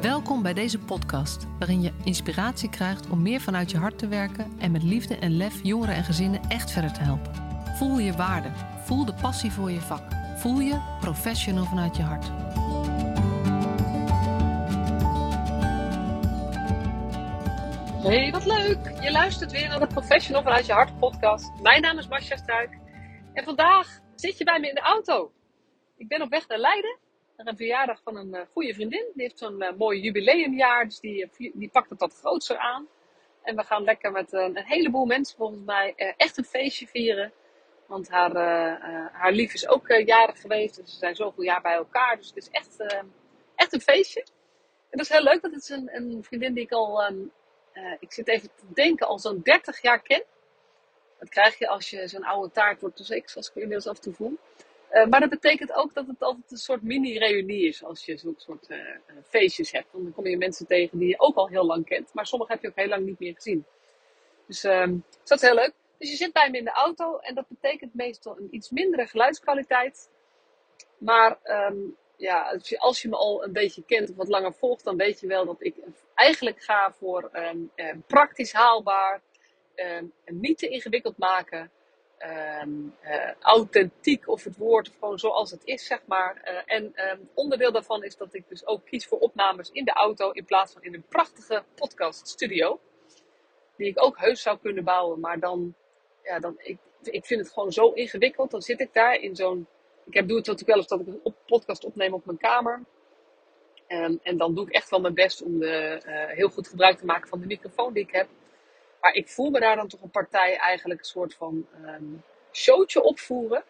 Welkom bij deze podcast, waarin je inspiratie krijgt om meer vanuit je hart te werken en met liefde en lef jongeren en gezinnen echt verder te helpen. Voel je waarde, voel de passie voor je vak, voel je professional vanuit je hart. Hey, wat leuk! Je luistert weer naar de Professional vanuit je hart podcast. Mijn naam is Marcia Struik en vandaag zit je bij me in de auto. Ik ben op weg naar Leiden naar een verjaardag van een uh, goede vriendin. Die heeft zo'n uh, mooi jubileumjaar, dus die, uh, die pakt het wat groter aan. En we gaan lekker met een heleboel mensen volgens mij echt een feestje vieren. Want haar, haar lief is ook jarig geweest. Dus ze zijn zoveel jaar bij elkaar. Dus het is echt, echt een feestje. En dat is heel leuk, want het is een, een vriendin die ik al, um, ik zit even te denken, al zo'n 30 jaar ken. Dat krijg je als je zo'n oude taart wordt, dus ik, zoals ik inmiddels af en toe voel. Uh, maar dat betekent ook dat het altijd een soort mini-reunie is als je zo'n soort uh, feestjes hebt. Dan kom je mensen tegen die je ook al heel lang kent, maar sommige heb je ook heel lang niet meer gezien. Dus, um, dus dat is heel leuk. Dus je zit bij me in de auto en dat betekent meestal een iets mindere geluidskwaliteit. Maar um, ja, als je, me al een beetje kent of wat langer volgt, dan weet je wel dat ik eigenlijk ga voor um, praktisch haalbaar, niet te ingewikkeld maken. Um, uh, authentiek of het woord gewoon zoals het is, zeg maar. Uh, en um, onderdeel daarvan is dat ik dus ook kies voor opnames in de auto in plaats van in een prachtige podcaststudio. Die ik ook heus zou kunnen bouwen, maar dan, ja, dan ik, ik vind het gewoon zo ingewikkeld. Dan zit ik daar in zo'n, ik heb, doe het natuurlijk wel eens dat ik een op, podcast opneem op mijn kamer. Um, en dan doe ik echt wel mijn best om de, uh, heel goed gebruik te maken van de microfoon die ik heb. Maar ik voel me daar dan toch een partij eigenlijk een soort van um, showtje opvoeren.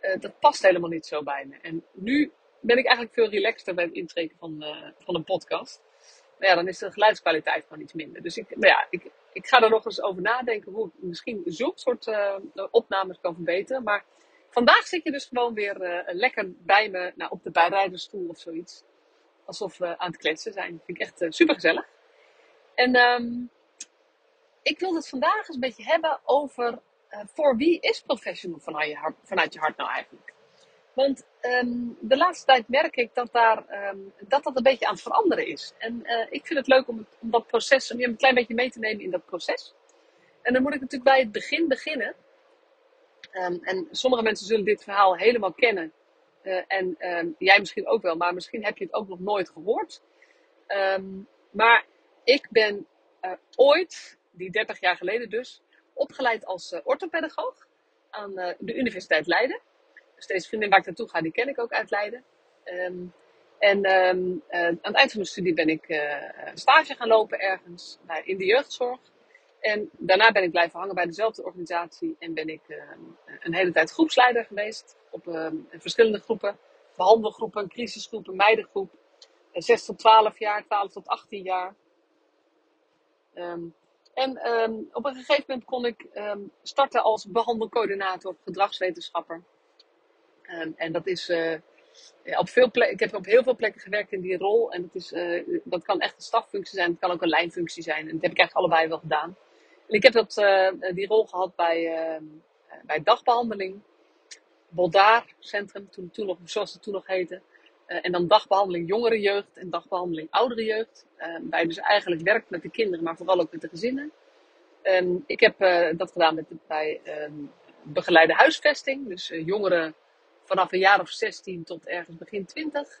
Uh, dat past helemaal niet zo bij me. En nu ben ik eigenlijk veel relaxter bij het intreken van, uh, van een podcast. Maar ja, dan is de geluidskwaliteit gewoon iets minder. Dus ik, maar ja, ik, ik ga er nog eens over nadenken hoe ik misschien zulke soort uh, opnames kan verbeteren. Maar vandaag zit je dus gewoon weer lekker bij me nou, op de bijrijdersstoel of zoiets. Alsof we aan het kletsen zijn. Vind ik echt super gezellig. En um, ik wil het vandaag eens een beetje hebben over uh, voor wie is professional vanuit je hart, vanuit je hart nou eigenlijk? Want um, de laatste tijd merk ik dat, daar, um, dat dat een beetje aan het veranderen is. En uh, ik vind het leuk om, om dat proces, om je een klein beetje mee te nemen in dat proces. En dan moet ik natuurlijk bij het begin beginnen. Um, en sommige mensen zullen dit verhaal helemaal kennen. Uh, en jij misschien ook wel, maar misschien heb je het ook nog nooit gehoord. maar ik ben ooit die 30 jaar geleden dus, opgeleid als uh, orthopedagoog aan uh, de Universiteit Leiden. Dus deze vriendin waar ik naartoe ga, die ken ik ook uit Leiden. Um, en um, uh, aan het eind van mijn studie ben ik stage gaan lopen ergens in de jeugdzorg. En daarna ben ik blijven hangen bij dezelfde organisatie en ben ik een hele tijd groepsleider geweest op verschillende groepen. Behandelgroepen, crisisgroepen, meidengroep. 6 tot 12 jaar, 12 tot 18 jaar. En um, op een gegeven moment kon ik um, starten als behandelcoördinator, gedragswetenschapper. Um, en dat is ja, op veel plekken, ik heb op heel veel plekken gewerkt in die rol. En dat, is, uh, dat kan echt een staffunctie zijn, het kan ook een lijnfunctie zijn. En dat heb ik eigenlijk allebei wel gedaan. En ik heb dat, uh, die rol gehad bij, bij dagbehandeling, Boldaar Centrum, toen, toen nog, zoals het toen nog heette. Uh, en dan dagbehandeling jongere jeugd en dagbehandeling oudere jeugd. Uh, waar je dus eigenlijk werkt met de kinderen, maar vooral ook met de gezinnen. Um, ik heb uh, dat gedaan met, bij um, begeleide huisvesting. Dus jongeren vanaf een jaar of 16 tot ergens begin 20.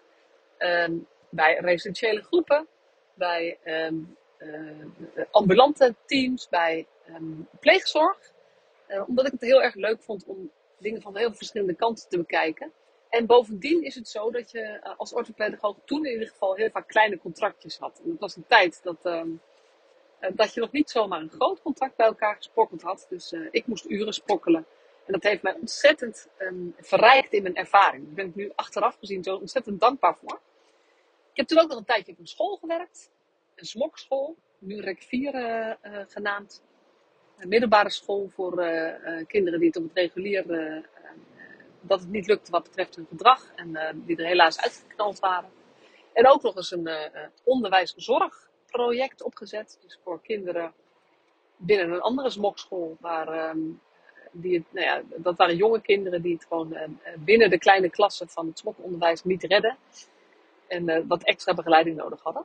Um, bij residentiële groepen. Bij ambulante teams. Bij pleegzorg. omdat ik het heel erg leuk vond om dingen van heel verschillende kanten te bekijken. En bovendien is het zo dat je uh, als orthopedagoog toen in ieder geval heel vaak kleine contractjes had. En dat was een tijd dat, um, uh, dat je nog niet zomaar een groot contract bij elkaar gesprokkeld had. Dus uh, ik moest uren sprokkelen. En dat heeft mij ontzettend um, verrijkt in mijn ervaring. Daar ben ik nu achteraf gezien zo ontzettend dankbaar voor. Ik heb toen ook nog een tijdje op een school gewerkt. Een smokschool, nu REC 4 genaamd. Een middelbare school voor kinderen die het op het regulier dat het niet lukte wat betreft hun gedrag en uh, die er helaas uitgeknald waren. En ook nog eens een uh, onderwijszorgproject opgezet, dus voor kinderen binnen een andere smokschool, waar um, die, nou ja, dat waren jonge kinderen die het gewoon uh, binnen de kleine klassen van het smokonderwijs niet redden. En uh, wat extra begeleiding nodig hadden.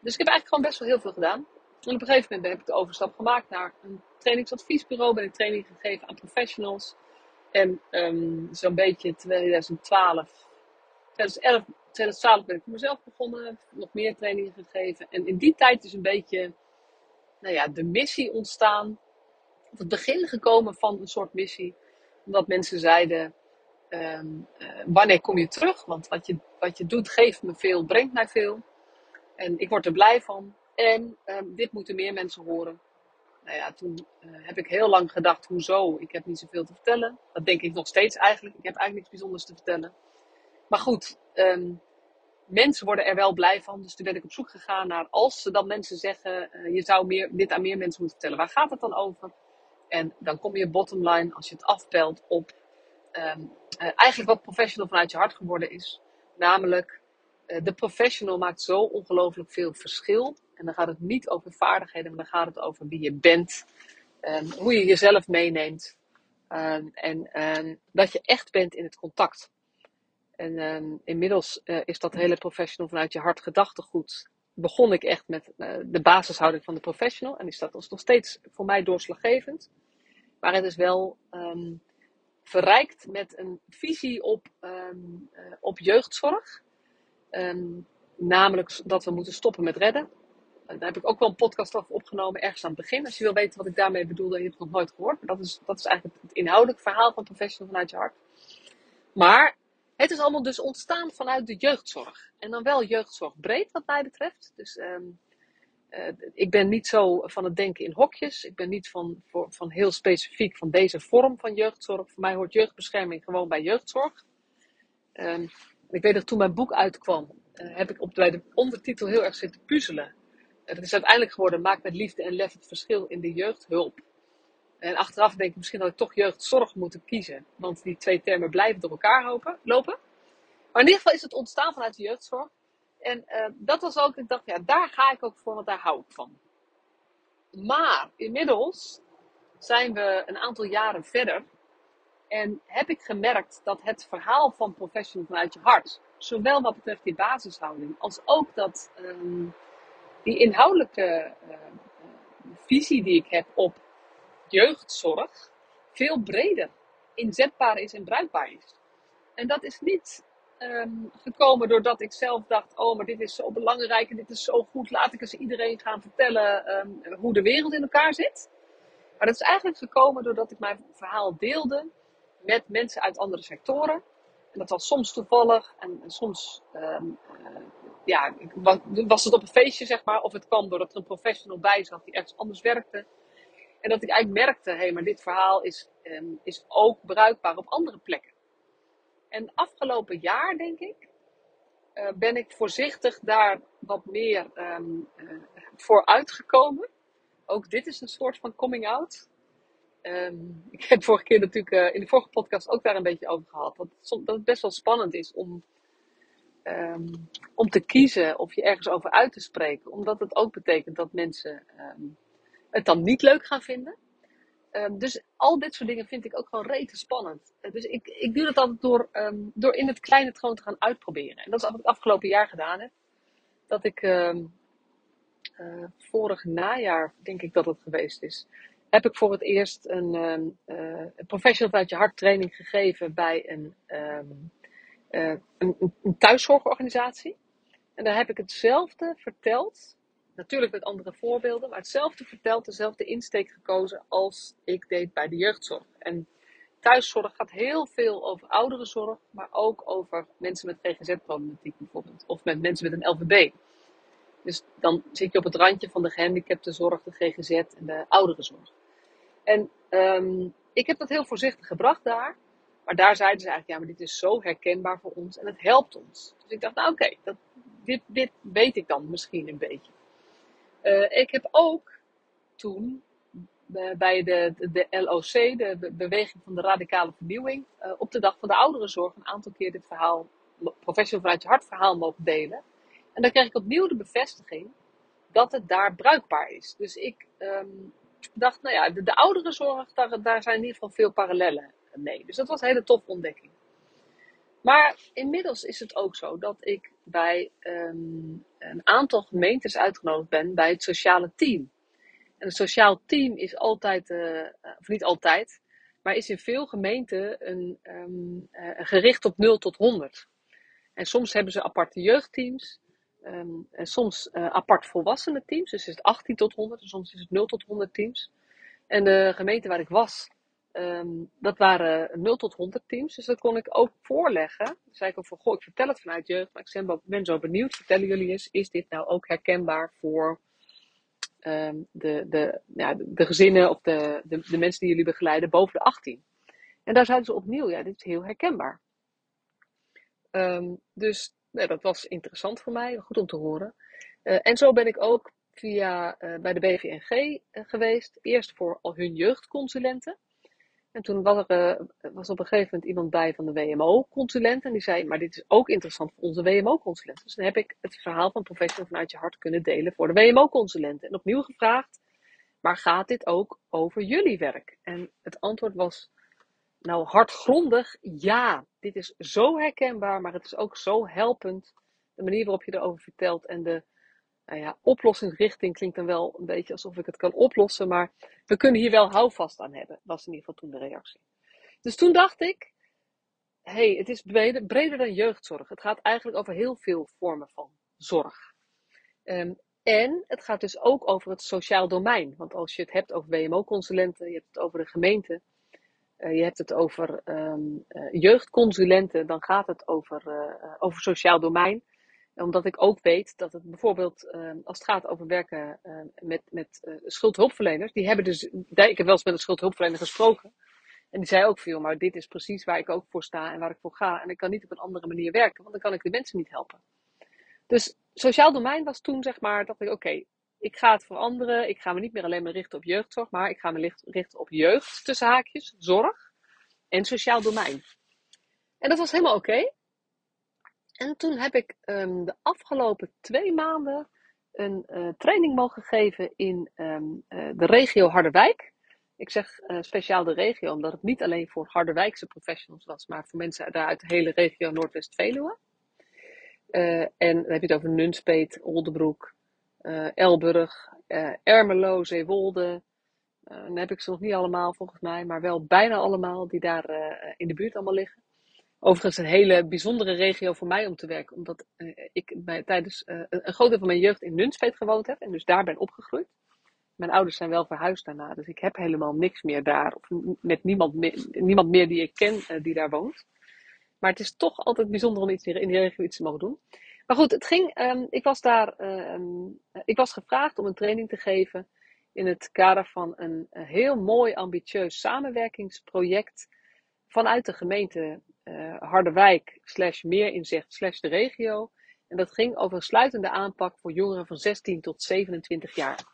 Dus ik heb eigenlijk gewoon best wel heel veel gedaan. En op een gegeven moment heb ik de overstap gemaakt naar een trainingsadviesbureau. Ben ik training gegeven aan professionals. En um, zo'n beetje 2012, 2011, 2012 ben ik voor mezelf begonnen. Nog meer trainingen gegeven. En in die tijd is een beetje nou ja, de missie ontstaan. Of het begin gekomen van een soort missie. Omdat mensen zeiden, um, uh, wanneer kom je terug? Want wat je, wat je doet geeft me veel, brengt mij veel. En ik word er blij van. En um, dit moeten meer mensen horen. Nou ja, toen uh, heb ik heel lang gedacht, hoezo? Ik heb niet zoveel te vertellen. Dat denk ik nog steeds eigenlijk. Ik heb eigenlijk niks bijzonders te vertellen. Maar goed, um, mensen worden er wel blij van. Dus toen ben ik op zoek gegaan naar, als ze dan mensen zeggen, uh, je zou meer, dit aan meer mensen moeten vertellen. Waar gaat het dan over? En dan kom je bottom line, als je het afpelt, op um, uh, eigenlijk wat professional vanuit je hart geworden is. Namelijk, de professional maakt zo ongelooflijk veel verschil. En dan gaat het niet over vaardigheden, maar dan gaat het over wie je bent. Um, hoe je jezelf meeneemt. Um, en um, dat je echt bent in het contact. En inmiddels uh, is dat hele professional vanuit je hart gedachtegoed. Begon ik echt met uh, de basishouding van de professional. En is dat dus nog steeds voor mij doorslaggevend. Maar het is wel verrijkt met een visie op, uh, op jeugdzorg. namelijk dat we moeten stoppen met redden. Daar heb ik ook wel een podcast over opgenomen, ergens aan het begin. Als je wil weten wat ik daarmee bedoel, dan heb je het nog nooit gehoord. Maar dat is, dat is eigenlijk het inhoudelijk verhaal van Professional vanuit je hart. Maar het is allemaal dus ontstaan vanuit de jeugdzorg. En dan wel jeugdzorg breed wat mij betreft. Dus um, uh, ik ben niet zo van het denken in hokjes. Ik ben niet van, van heel specifiek van deze vorm van jeugdzorg. Voor mij hoort jeugdbescherming gewoon bij jeugdzorg. Um, ik weet dat toen mijn boek uitkwam, uh, heb ik op bij de ondertitel heel erg zitten puzzelen. Het is uiteindelijk geworden, maak met liefde en lef het verschil in de jeugdhulp. En achteraf denk ik misschien dat ik toch jeugdzorg moeten kiezen. Want die twee termen blijven door elkaar lopen. Maar in ieder geval is het ontstaan vanuit de jeugdzorg. En uh, dat was ook, ik dacht, ja, daar ga ik ook voor, want daar hou ik van. Maar inmiddels zijn we een aantal jaren verder. En heb ik gemerkt dat het verhaal van Professional vanuit je hart, zowel wat betreft die basishouding, als ook dat um, die inhoudelijke uh, visie die ik heb op jeugdzorg veel breder inzetbaar is en bruikbaar is. En dat is niet um, gekomen doordat ik zelf dacht: oh, maar dit is zo belangrijk en dit is zo goed, laat ik eens iedereen gaan vertellen um, hoe de wereld in elkaar zit. Maar dat is eigenlijk gekomen doordat ik mijn verhaal deelde met mensen uit andere sectoren. En dat was soms toevallig en, soms um, uh, ja, was het op een feestje, zeg maar. Of het kwam doordat er een professional bij zat die ergens anders werkte. En dat ik eigenlijk merkte, hé, hey, maar dit verhaal is, um, is ook bruikbaar op andere plekken. En afgelopen jaar, denk ik, uh, ben ik voorzichtig daar wat meer um, voor uitgekomen. Ook dit is een soort van coming out. Um, ik heb vorige keer natuurlijk uh, in de vorige podcast ook daar een beetje over gehad. Dat, dat het best wel spannend is om, um, om te kiezen of je ergens over uit te spreken. Omdat het ook betekent dat mensen um, het dan niet leuk gaan vinden. Um, dus al dit soort dingen vind ik ook gewoon rete spannend. Uh, dus ik, ik doe dat altijd door, door in het kleine het gewoon te gaan uitproberen. En dat is wat ik het afgelopen jaar gedaan heb. Dat ik uh, vorig najaar, denk ik dat het geweest is, heb ik voor het eerst een, uh, professional vanuit je hart training gegeven bij een, een, een, thuiszorgorganisatie. En daar heb ik hetzelfde verteld natuurlijk met andere voorbeelden, maar hetzelfde verteld, dezelfde insteek gekozen als ik deed bij de jeugdzorg. En thuiszorg gaat heel veel over ouderenzorg, maar ook over mensen met GGZ-problematiek bijvoorbeeld, of met mensen met een LVB. Dus dan zit je op het randje van de gehandicaptenzorg, de GGZ en de ouderenzorg. En um, ik heb dat heel voorzichtig gebracht daar. Maar daar zeiden ze eigenlijk, ja, maar dit is zo herkenbaar voor ons en het helpt ons. Dus ik dacht, nou oké, dit, dit weet ik dan misschien een beetje. Uh, ik heb ook toen uh, bij de, de, LOC, de Beweging van de Radicale Vernieuwing, uh, op de Dag van de Ouderenzorg een aantal keer dit verhaal, professional vanuit je hart verhaal mogen delen. En dan kreeg ik opnieuw de bevestiging dat het daar bruikbaar is. Dus ik um, dacht, nou ja, de, de ouderenzorg, daar, daar zijn in ieder geval veel parallellen mee. Dus dat was een hele toffe ontdekking. Maar inmiddels is het ook zo dat ik bij ehm, een aantal gemeentes uitgenodigd ben bij het sociale team. En het sociaal team is altijd, uh, of niet altijd, maar is in veel gemeenten een, um, gericht op 0 tot 100. En soms hebben ze aparte jeugdteams. Um, en soms uh, apart teams. Dus is het 18 tot 100. En soms is het 0 tot 100 teams. En de gemeente waar ik was, um, dat waren 0 tot 100 teams. Dus dat kon ik ook voorleggen. Dan zei ik ook van, goh, ik vertel het vanuit jeugd. Maar ik ben zo benieuwd. Vertellen jullie eens, is dit nou ook herkenbaar voor um, de, de, ja, de gezinnen of de, de, de mensen die jullie begeleiden boven de 18? En daar zeiden ze opnieuw, ja, dit is heel herkenbaar. Um, dus nou, dat was interessant voor mij, goed om te horen. Uh, en zo ben ik ook via, uh, bij de BVNG eh, geweest. Eerst voor al hun jeugdconsulenten. En toen was er was op een gegeven moment iemand bij van de WMO-consulenten. En die zei, maar dit is ook interessant voor onze WMO-consulenten. Dus dan heb ik het verhaal van Professional vanuit je hart kunnen delen voor de WMO-consulenten. En opnieuw gevraagd, maar gaat dit ook over jullie werk? En het antwoord was nou, hardgrondig, ja. Dit is zo herkenbaar, maar het is ook zo helpend. De manier waarop je erover vertelt en de nou ja, oplossingsrichting klinkt dan wel een beetje alsof ik het kan oplossen, maar we kunnen hier wel houvast aan hebben, was in ieder geval toen de reactie. Dus toen dacht ik, hey, het is breder, dan jeugdzorg. Het gaat eigenlijk over heel veel vormen van zorg. Um, en het gaat dus ook over het sociaal domein. Want als je het hebt over WMO-consulenten, je hebt het over de gemeente, uh, je hebt het over um, uh, jeugdconsulenten, dan gaat het over, uh, over sociaal domein. Omdat ik ook weet dat het bijvoorbeeld, ehm, als het gaat over werken ehm, met, met schuldhulpverleners, die hebben dus, ik heb wel eens met een schuldhulpverlener gesproken. En die zei ook veel, maar dit is precies waar ik ook voor sta en waar ik voor ga. En ik kan niet op een andere manier werken, want dan kan ik de mensen niet helpen. Dus sociaal domein was toen zeg maar, dat ik, oké, ik ga het veranderen. Ik ga me niet meer alleen maar richten op jeugdzorg, maar ik ga me richten op jeugd, tussen haakjes, zorg en sociaal domein. En dat was helemaal oké. En toen heb ik um, de afgelopen twee maanden een uh, training mogen geven in um, uh, de regio Harderwijk. Ik zeg uh, speciaal de regio, omdat het niet alleen voor Harderwijkse professionals was, maar voor mensen uit de hele regio Noordwest-Veluwe. en dan heb je het over Nunspeet, Oldebroek, uh, Elburg, Ermelo, Zeewolde. Dan heb ik ze nog niet allemaal volgens mij, maar wel bijna allemaal die daar in de buurt allemaal liggen. Overigens een hele bijzondere regio voor mij om te werken, omdat ik bij, tijdens een, een groot deel van mijn jeugd in Nunspeet gewoond heb en dus daar ben opgegroeid. Mijn ouders zijn wel verhuisd daarna, dus ik heb helemaal niks meer daar, of met niemand meer, niemand meer die ik ken die daar woont. Maar het is toch altijd bijzonder om iets in die regio iets te mogen doen. Maar goed, het ging, um, ik was daar, um, ik was gevraagd om een training te geven in het kader van een heel mooi ambitieus samenwerkingsproject vanuit de gemeente uh, Harderwijk slash Meerinzicht slash de regio. En dat ging over een sluitende aanpak voor jongeren van 16 tot 27 jaar.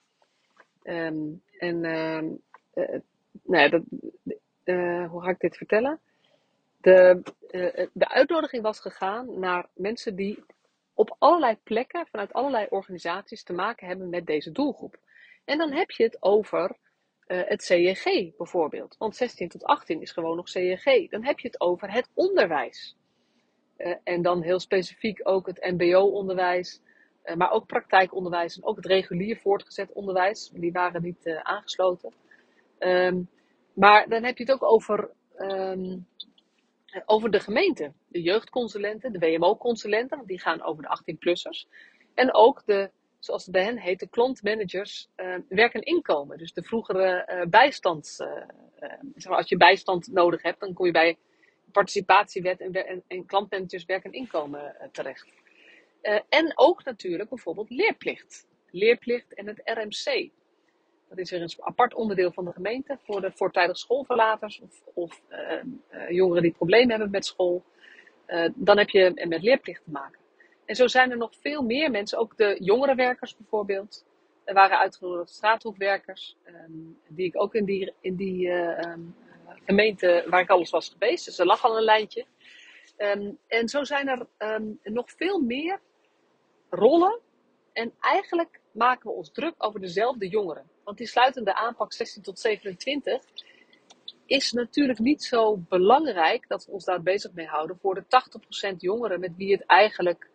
Um, en uh, nou ja, dat, uh, hoe ga ik dit vertellen? De, de uitnodiging was gegaan naar mensen die op allerlei plekken, vanuit allerlei organisaties, te maken hebben met deze doelgroep. En dan heb je het over uh, het CEG bijvoorbeeld. Want 16 tot 18 is gewoon nog CEG. Dan heb je het over het onderwijs. Uh, en dan heel specifiek ook het MBO-onderwijs, uh, maar ook praktijkonderwijs en ook het regulier voortgezet onderwijs. Die waren niet aangesloten. Um, maar dan heb je het ook over um, over de gemeente. De jeugdconsulenten, de WMO-consulenten, die gaan over de 18-plussers. En ook de, zoals het bij hen heet, de klontmanagers uh, werk en inkomen. Dus de vroegere uh, bijstands... Uh, zeg maar, als je bijstand nodig hebt, dan kom je bij participatiewet en, en, en klantmanagers werk en inkomen terecht. en ook natuurlijk bijvoorbeeld leerplicht. Leerplicht en het RMC. Dat is weer een apart onderdeel van de gemeente voor de voortijdig schoolverlaters of, of jongeren die problemen hebben met school. Dan heb je met leerplicht te maken. En zo zijn er nog veel meer mensen, ook de jongerenwerkers bijvoorbeeld. Er waren uitgenodigd straathoekwerkers, um, die ik ook in die, in die um, gemeente waar ik alles was geweest. Dus er lag al een lijntje. Um, en zo zijn er nog veel meer rollen. En eigenlijk maken we ons druk over dezelfde jongeren. Want die sluitende aanpak 16 tot 27 is natuurlijk niet zo belangrijk dat we ons daar bezig mee houden voor de 80% jongeren met wie het eigenlijk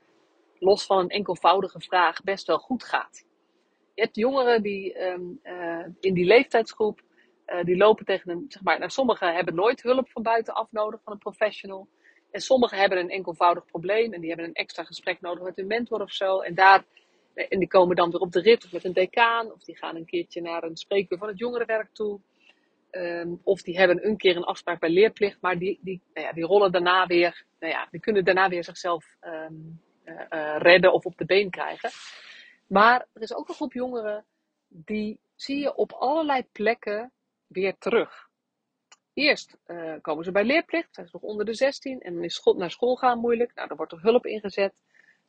los van een enkelvoudige vraag best wel goed gaat. Je hebt jongeren die ehm, eh, in die leeftijdsgroep, uh, die lopen tegen een, zeg maar, nou, sommigen hebben nooit hulp van buitenaf nodig van een professional. En sommigen hebben een enkelvoudig probleem en die hebben een extra gesprek nodig met hun mentor of zo. En, daar, en die komen dan weer op de rit of met een decaan, of die gaan een keertje naar een spreekuur van het jongerenwerk toe. Ehm, of die hebben een keer een afspraak bij leerplicht, maar die, die, nou ja, die rollen daarna weer, nou ja, die kunnen daarna weer zichzelf um, uh, redden of op de been krijgen. Maar er is ook een groep jongeren die zie je op allerlei plekken weer terug. Eerst uh, komen ze bij leerplicht, zijn ze nog onder de 16 en dan is school, naar school gaan moeilijk. Nou, dan wordt er hulp ingezet.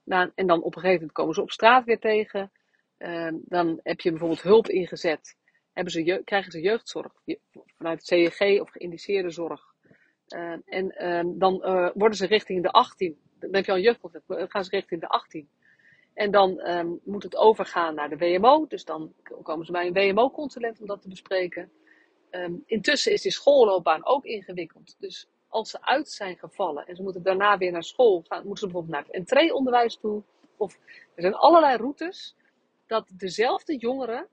Nou, en dan op een gegeven moment komen ze op straat weer tegen. Uh, dan heb je bijvoorbeeld hulp ingezet. Hebben ze krijgen ze jeugdzorg vanuit het CEG of geïndiceerde zorg. Uh, en dan worden ze richting de 18 dan heb je al een dan gaan ze richting de 18. En dan um, moet het overgaan naar de WMO. Dus dan komen ze bij een WMO-consulent om dat te bespreken. Um, intussen is die schoolloopbaan ook ingewikkeld. Dus als ze uit zijn gevallen en ze moeten daarna weer naar school gaan, moeten ze bijvoorbeeld naar het entreeonderwijs toe. Of er zijn allerlei routes dat dezelfde jongeren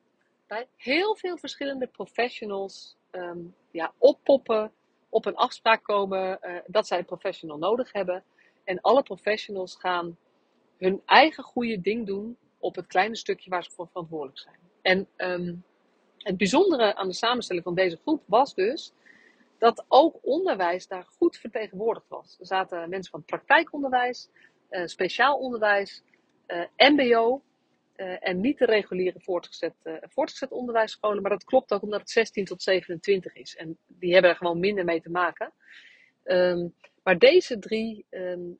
bij heel veel verschillende professionals um, ja, oppoppen, op een afspraak komen uh, dat zij een professional nodig hebben. En alle professionals gaan hun eigen goede ding doen op het kleine stukje waar ze voor verantwoordelijk zijn. En um, het bijzondere aan de samenstelling van deze groep was dus dat ook onderwijs daar goed vertegenwoordigd was. Er zaten mensen van praktijkonderwijs, uh, speciaal onderwijs, uh, MBO uh, en niet de reguliere voortgezet, voortgezet onderwijsscholen. Maar dat klopt ook omdat het 16 tot 27 is. En die hebben er gewoon minder mee te maken. Um, maar deze drie, um,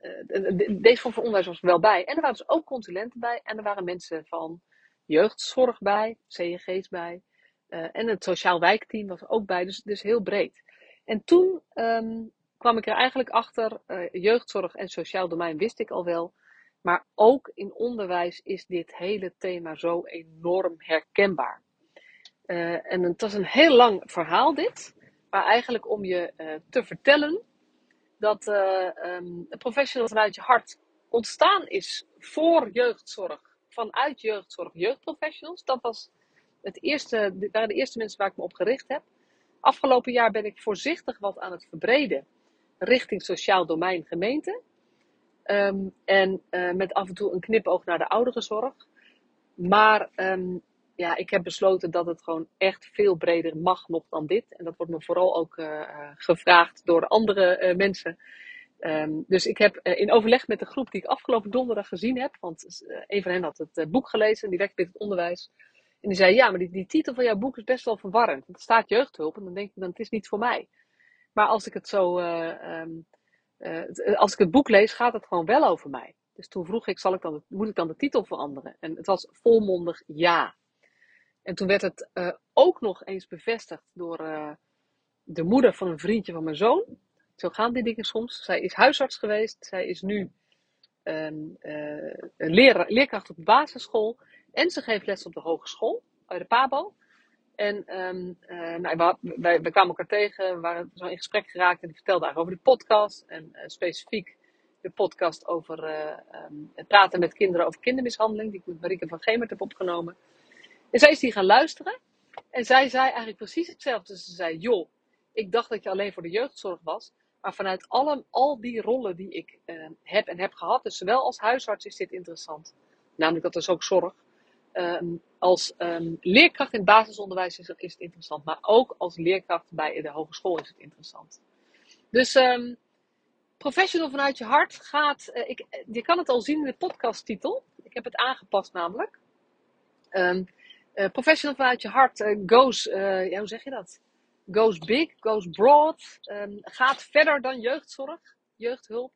deze vorm van onderwijs was wel bij. En er waren dus ook consulenten bij. En er waren mensen van jeugdzorg bij, CNG's bij. Uh, en het sociaal wijkteam was er ook bij. Dus, dus heel breed. En toen um, kwam ik er eigenlijk achter, jeugdzorg en sociaal domein wist ik al wel. Maar ook in onderwijs is dit hele thema zo enorm herkenbaar. En het was een heel lang verhaal dit. Maar eigenlijk om je te vertellen dat uh, um, professional vanuit je hart ontstaan is voor jeugdzorg, vanuit jeugdzorg, jeugdprofessionals. Dat was het eerste, waren de eerste mensen waar ik me op gericht heb. Afgelopen jaar ben ik voorzichtig wat aan het verbreden richting sociaal domein gemeente. Um, en uh, met af en toe een knipoog naar de ouderenzorg. Maar um, ja, ik heb besloten dat het gewoon echt veel breder mag nog dan dit. En dat wordt me vooral ook uh, gevraagd door andere uh, mensen. Um, dus ik heb in overleg met de groep die ik afgelopen donderdag gezien heb, want een van hen had het boek gelezen, die werkt bij het onderwijs. En die zei, ja, maar die, die titel van jouw boek is best wel verwarrend. Het staat jeugdhulp en dan denk ik, dan het is niet voor mij. Maar als ik het zo, um, als ik het boek lees, gaat het gewoon wel over mij. Dus toen vroeg ik, zal ik dan, moet ik dan de titel veranderen? En het was volmondig ja. En toen werd het uh, ook nog eens bevestigd door uh, de moeder van een vriendje van mijn zoon. Zo gaan die dingen soms. Zij is huisarts geweest. Zij is nu um, uh, leer, leerkracht op de basisschool. En ze geeft les op de hogeschool, bij de PABO. En um, nou, wij, kwamen elkaar tegen, we waren zo in gesprek geraakt en die vertelde eigenlijk over de podcast. En specifiek de podcast over um, praten met kinderen over kindermishandeling, die ik met Marieke van Gemert heb opgenomen. En zij is die gaan luisteren. En zij zei eigenlijk precies hetzelfde. Ze zei, joh, ik dacht dat je alleen voor de jeugdzorg was. Maar vanuit alle, al die rollen die ik uh, heb en heb gehad, dus zowel als huisarts is dit interessant. Namelijk dat is ook zorg. Um, als um, leerkracht in het basisonderwijs is, het interessant. Maar ook als leerkracht bij de hogeschool is het interessant. Dus professional vanuit je hart gaat. Uh, ik, je kan het al zien in de podcasttitel. Ik heb het aangepast namelijk. Um, uh, professional vanuit je hart uh, goes, uh, ja, hoe zeg je dat? Goes big, goes broad, um, gaat verder dan jeugdzorg, jeugdhulp.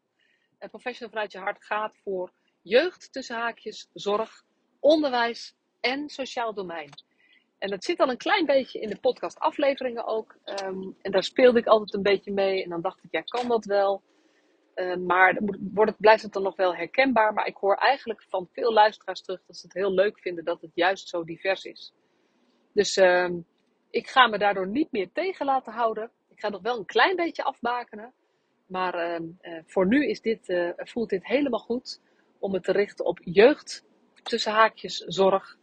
Uh, professional vanuit je hart gaat voor jeugd, tussen haakjes, zorg, onderwijs en sociaal domein. En dat zit al een klein beetje in de podcast afleveringen ook. Um, en daar speelde ik altijd een beetje mee. En dan dacht ik, ja, kan dat wel? Uh, maar wordt het, blijft het dan nog wel herkenbaar. Maar ik hoor eigenlijk van veel luisteraars terug dat ze het heel leuk vinden dat het juist zo divers is. Dus uh, ik ga me daardoor niet meer tegen laten houden. Ik ga nog wel een klein beetje afbakenen. Maar ehm, eh, voor nu is dit, eh, voelt dit helemaal goed om het te richten op jeugd, tussen haakjes, zorg,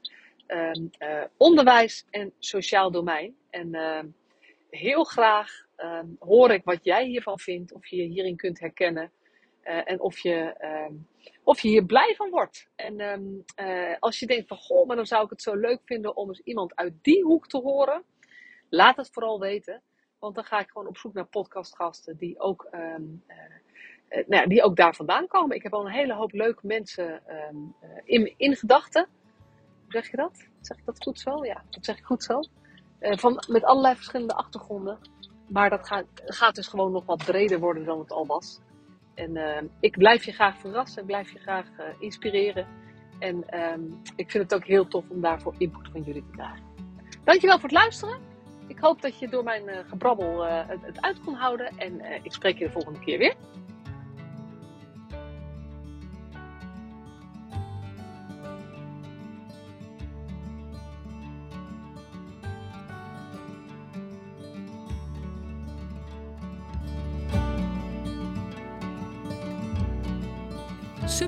ehm, eh, onderwijs en sociaal domein. En ehm, heel graag hoor ik wat jij hiervan vindt, of je je hierin kunt herkennen. en of je, of je hier blij van wordt. En als je denkt van, goh, maar dan zou ik het zo leuk vinden om eens iemand uit die hoek te horen. Laat het vooral weten. Want dan ga ik gewoon op zoek naar podcastgasten die ook, uh, nou ja, die ook daar vandaan komen. Ik heb al een hele hoop leuke mensen in, in gedachten. Hoe zeg je dat? Zeg ik dat goed zo? Ja, dat zeg ik goed zo. Van, met allerlei verschillende achtergronden. Maar dat gaat, gaat dus gewoon nog wat breder worden dan het al was. En uh, ik blijf je graag verrassen, blijf je graag uh, inspireren. En um, ik vind het ook heel tof om daarvoor input van jullie te krijgen. Dankjewel voor het luisteren. Ik hoop dat je door mijn uh, gebrabbel uh, het, het, uit kon houden. En ik spreek je de volgende keer weer.